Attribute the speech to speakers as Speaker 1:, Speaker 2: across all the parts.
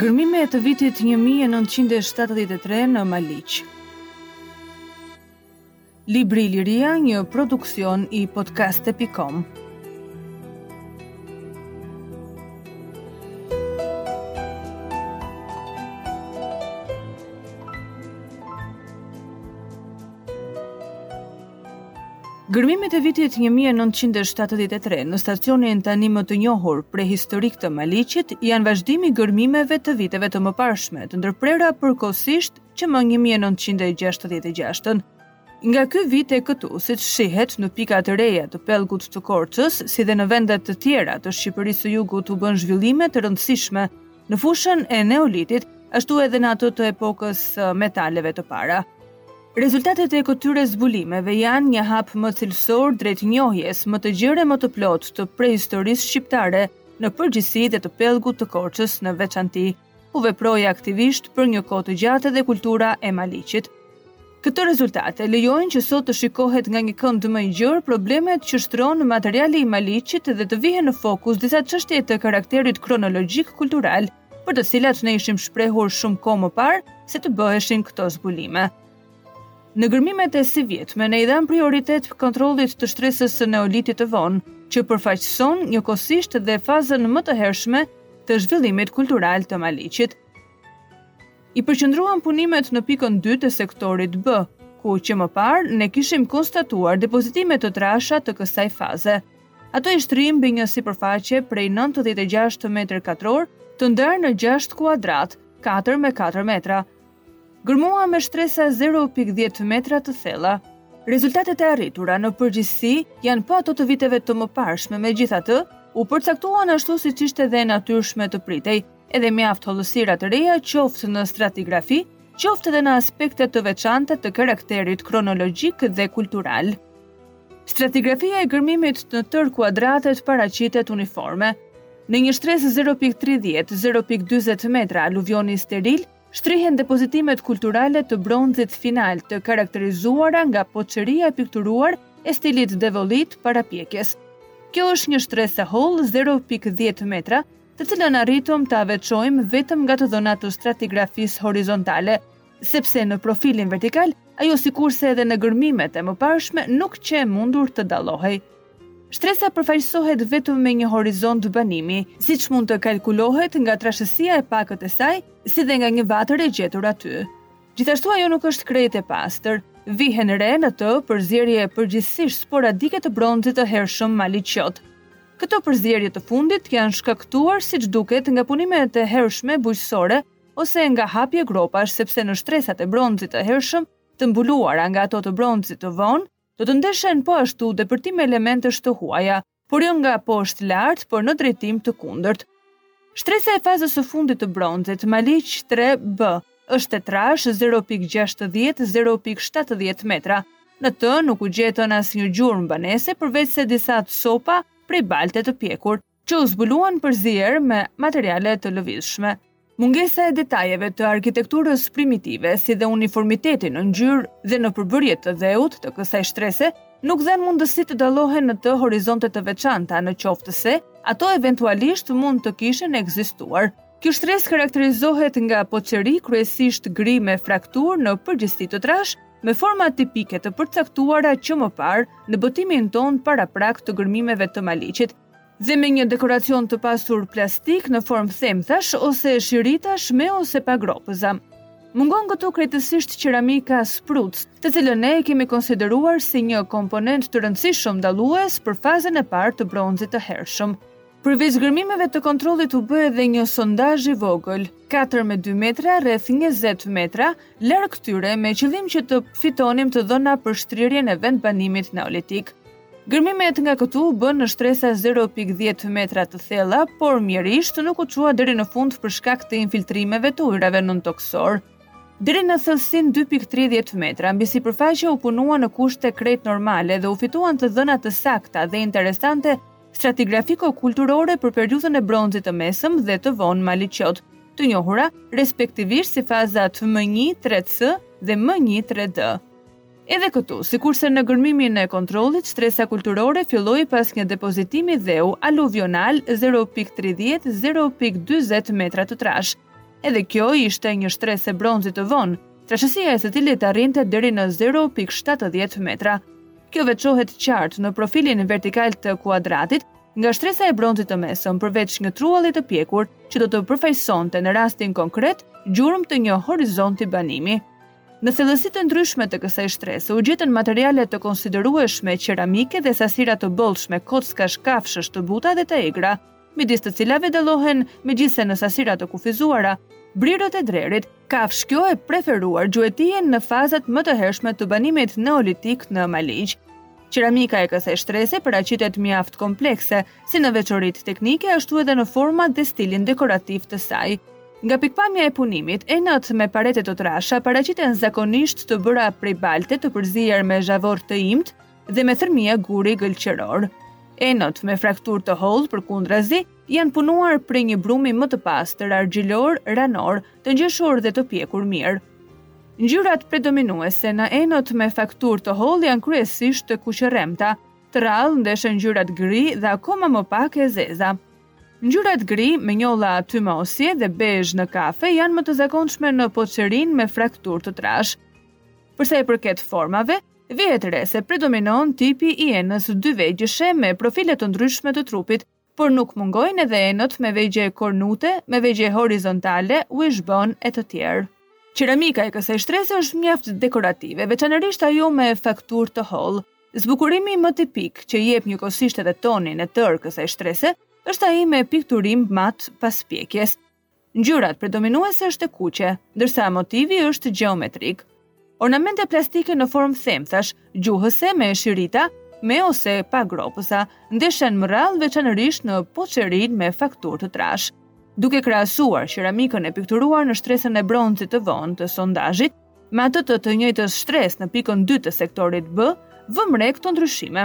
Speaker 1: Gërmimet e vitit 1973 në Maliq. Libri Liria, një produksion i podcast.com. Gërmimet e vitit 1973 në stacionin tani më të njohur prehistorik të Maliqit janë vazhdim i gërmimeve të viteve të mëparshme, të ndërprera përkohësisht që më 1966. Nga ky vit e këtu, siç shihet në pika të reja të pellgut të Korçës, si dhe në vende të tjera të Shqipërisë së Jugut u bënë zhvillime të rëndësishme në fushën e Neolitit, ashtu edhe në atë të epokës së metaleve të para. Rezultatet e këtyre zbulimeve janë një hap më cilësor drejt njohjes më të gjerë e më të plotë të prehistorisë shqiptare në përgjithësi dhe të pellgut të Korçës në veçanti, ku veproi aktivisht për një kohë të gjatë dhe kultura e Maliqit. Këto rezultate lejojnë që sot të shikohet nga një kënd më i gjerë problemet që shtron materiali i Maliqit dhe të vihen në fokus disa çështje të karakterit kronologjik-kultural, për të cilat ne ishim shprehur shumë kohë më parë se të bëheshin këto zbulime. Në gërmimet e sivjetme, ne i dhamë prioritet kontrollit të shtresës së neolitit të vonë, që përfaqëson njëkohësisht dhe fazën më të hershme të zhvillimit kultural të Maliqit. I përqendruam punimet në pikën 2 të sektorit B, ku që më parë ne kishim konstatuar depozitime të trasha të kësaj faze. Ato i shtrimë mbi një sipërfaqe prej nëntëdhjetë e gjashtë metër katrorë, të ndarë në gjashtë kuadrate, katër me katër metra. Gërmuam me shtresa zero pikë dhjetë metra të thella. Rezultatet e arritura në përgjithësi janë po ato të viteve të mëparshme, megjithatë, u përcaktuan ashtu siç ishte dhe e natyrshme të pritej, edhe mjaft hollësira të reja qoftë në stratigrafi, qoftë edhe në aspekte të veçanta të karakterit kronologjik dhe kultural. Stratigrafia e gërmimit në tërë kuadratet paraqitet uniforme. Nën një shtresë 0.30, 0.40 metra aluvioni steril, shtrihen depozitimet kulturale të bronzit final të karakterizuara nga poçeria e pikturuar e stilit devollit para pjekjes. Kjo është një shtresë e hollë 0.10 metra, të cilën arritëm ta veçojmë vetëm nga të dhëna të stratigrafisë horizontale, sepse në profilin vertikal ajo sikurse edhe në gërmimet e mëparshme nuk qe e mundur të dallohej. Shtresa përfaqësohet vetëm me një horizont banimi, siç mund të kalkulohet nga trashësia e pakët e saj, si dhe nga një vatër e gjetur aty. Gjithashtu ajo nuk është krejt e pastër, vihen re në të përzierje përgjithësisht sporadike të bronzit të hershëm maliqot. Këto përzierje të fundit janë shkaktuar siç duket nga punimet e hershme bujqësore ose nga hapje gropash sepse në shtresat e bronzit të hershëm, të mbuluara nga ato të bronzit të vonë, do të ndeshen po ashtu depërtime elementesh të huaja, por jo nga poshtë lart, por në drejtim të kundërt. Shtresa e fazës së fundit të bronzit, Maliq 3B, është e trashë 0.60, 0.70 metra. Në të nuk u gjetën asnjë gjurmë banese përveçse disa copa prej balte të pjekur. që u zbuluan përzier me materiale të lëvizshme. Mungesa e detajeve të arkitekturës primitive, si dhe uniformiteti në ngjyrë dhe në përbërje të dheut të kësaj shtrese, nuk dhanë mundësi të dallohen në të horizonte të veçanta në qoftë se ato eventualisht mund të kishin ekzistuar. Kjo shtresë karakterizohet nga poçeri kryesisht gri me frakturë në përgjithësi të trashë, me forma tipike të përcaktuara që më parë në botimin tonë paraprak të gërmimeve të Maliqit, dhe me një dekoracion të pasur plastik në formë themthash ose shiritash me ose pa gropëza. Mungon këtu krejtësisht qeramika spruc, të cilën ne e kemi konsideruar si një komponent të rëndësishëm dallues për fazën e parë të bronzit të hershëm. Përveç gërmimeve të kontrollit u bë edhe një sondazh i vogël, 4 me 2 metra rreth 20 metra larg tyre me qëllim që të fitonim të dhëna për shtrirjen e vendbanimit neolitik. Gërmimet nga këtu u bënë në shtresa 0.10 metra të thella, por mjerisht nuk u çua deri në fund për shkak të infiltrimeve të ujërave nëntokësorë. Deri në thellësinë 2.30 metra, mbi sipërfaqe u punua në kushte krejt normale dhe u fituan të dhëna të sakta dhe interesante stratigrafiko-kulturore për periudhën e Bronzit të Mesëm dhe të Vonë maliqot, të njohura respektivisht si fazat M1 3C dhe M1 3D. Edhe këtu, sikurse në gërmimin e kontrollit, shtresa kulturore filloi pas një depozitimi dheu aluvional zero pikë tridhjetë, zero pikë dyzet metra të trashë. Edhe kjo ishte një shtresë e Bronzit të Vonë, trashësia e së cilës arrinte deri në zero pikë shtatëdhjetë metra. Kjo veçohet qartë në profilin vertikal të kuadratit, nga shtresa e bronzit të mesëm, përveç një trualli të pjekur që do të përfaqësonte në rastin konkret gjurmë të një horizonti banimi. Në thellësi të ndryshme të kësaj shtrese u gjetën materiale të konsiderueshme qeramike dhe sasira të bollshme kockash kafshësh të buta dhe të egra, midis të cilave dallohen, megjithëse në sasira të kufizuara, brirët e drerit, kafshë kjo e preferuar gjuetien në fazat më të hershme të banimit neolitik në Maliq. Qeramika e kësaj shtrese paraqitet mjaft komplekse, si në veçoritë teknike ashtu edhe në format dhe stilin dekorativ të saj. Nga pikëpamja e punimit, enët me parete të trasha paraqiten zakonisht të bëra prej balte të përzier me zhavor të imtë, dhe me thërmia guri gëlqeror. Enët me frakturë të hollë përkundrazi janë punuar prej një brumi më të pastër argjilor, ranor, të ngjeshur dhe të pjekur mirë. Ngjyrat predominuese në enët me fakturë të hollë janë kryesisht kuqërremta, të rrallë ndeshen ngjyrat gri dhe akoma më pak e zeza. Ngjyrat gri me njolla tymosje dhe bezh në kafe janë më të zakonshme në poçerinë me frakturë të trashë. Për sa i përket formave, Vihet re se predominon tipi i enës dyvegjëshe me profile të ndryshme të trupit, por nuk mungojnë edhe enët me vegje kornute, me vegje horizontale, wishbone e të tjerë. Qeramika e kësaj shtrese është mjaft dekorative, veçanërisht ajo me fakturë të hollë. Zbukurimi më tipik, që i jep njëkohësisht edhe tonin tërë kësaj shtrese, është ai me pikturim mat pas pjekjes. Ngjyra predominuese është e kuqe, ndërsa motivi është gjeometrik. Ornamente plastike në formë thimthash, gjuhëze me shirita, me ose pa gropësa, ndeshen më rrallë veçanërisht në poçerinë me fakturë të trashë. Duke krahasuar qeramikën e pikturuar në shtresën e bronzit të vonë të sondazhit, Me atë të të njëjtës shtresë në pikën 2 të sektorit B, vëmë re këto ndryshime.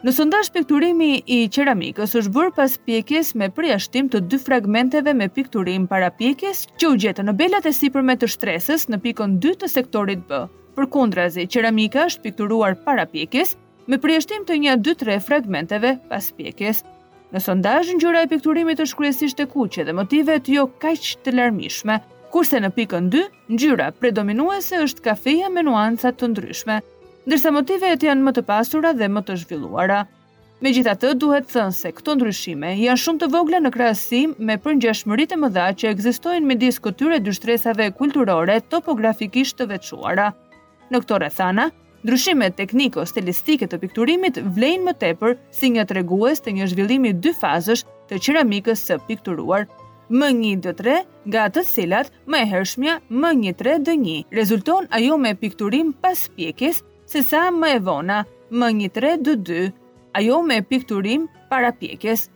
Speaker 1: Në sondazh pikturimi i qeramikës është bërë pas pjekjes me përjashtim të dy fragmenteve me pikturim para pjekjes që u gjetën në belat e sipërme të shtresës në pikën 2 të sektorit B. Përkundrazi, qeramika është pikturuar para pjekjes me përjashtim të nja 2-3 fragmenteve pas pjekjes. Në sondazh ngjyra e pikturimit është kryesisht e kuqe dhe motivet jo kaq të larmishme, kurse në pikën 2 Ngjyra predominuese është kafeja me nuanca të ndryshme, ndërsa motivet janë më të pasura dhe më të zhvilluara. Megjithatë, duhet thënë se këto ndryshime janë shumë të vogla në krahasim me përngjashmëritë e mëdha që ekzistojnë midis këtyre dy shtresave kulturore topografikisht të veçuara. Në këto rrethana, ndryshimet tekniko-stilistike të pikturimit vlejnë më tepër si një tregues i një zhvillimi dy fazësh të qeramikës së pikturuar. Më një dë tre, nga të cilat më e hershmja më një tre dë një, rezulton ajo me pikturim pas pjekjes, se sa më e vona më një tre dë dy, ajo me pikturim para pjekjes.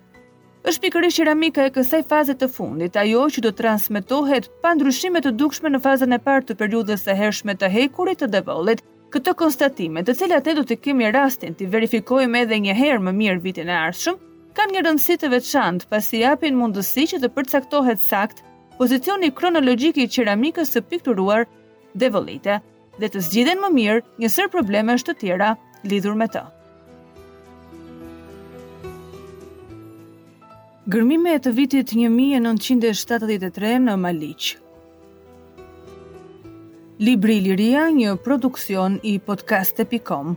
Speaker 1: Është pikërisht qeramika e kësaj faze të fundit, ajo që do të transmetohet pa ndryshime të dukshme në fazën e parë të periudhës së hershme të hekurit të Devollit. Këto konstatime, të cilat ne do të kemi rastin t'i verifikojmë edhe një herë më mirë vitin e ardhshëm, kanë një rëndësi të veçantë, pasi japin mundësi që të përcaktohet saktë pozicioni kronologjik i qeramikës së pikturuar devollite. dhe të zgjidhen më mirë një sërë problemesh të tjera lidhur me të. Gërmimet e vitit 1973 në Maliq Libri Liria, një produksion i podcast.com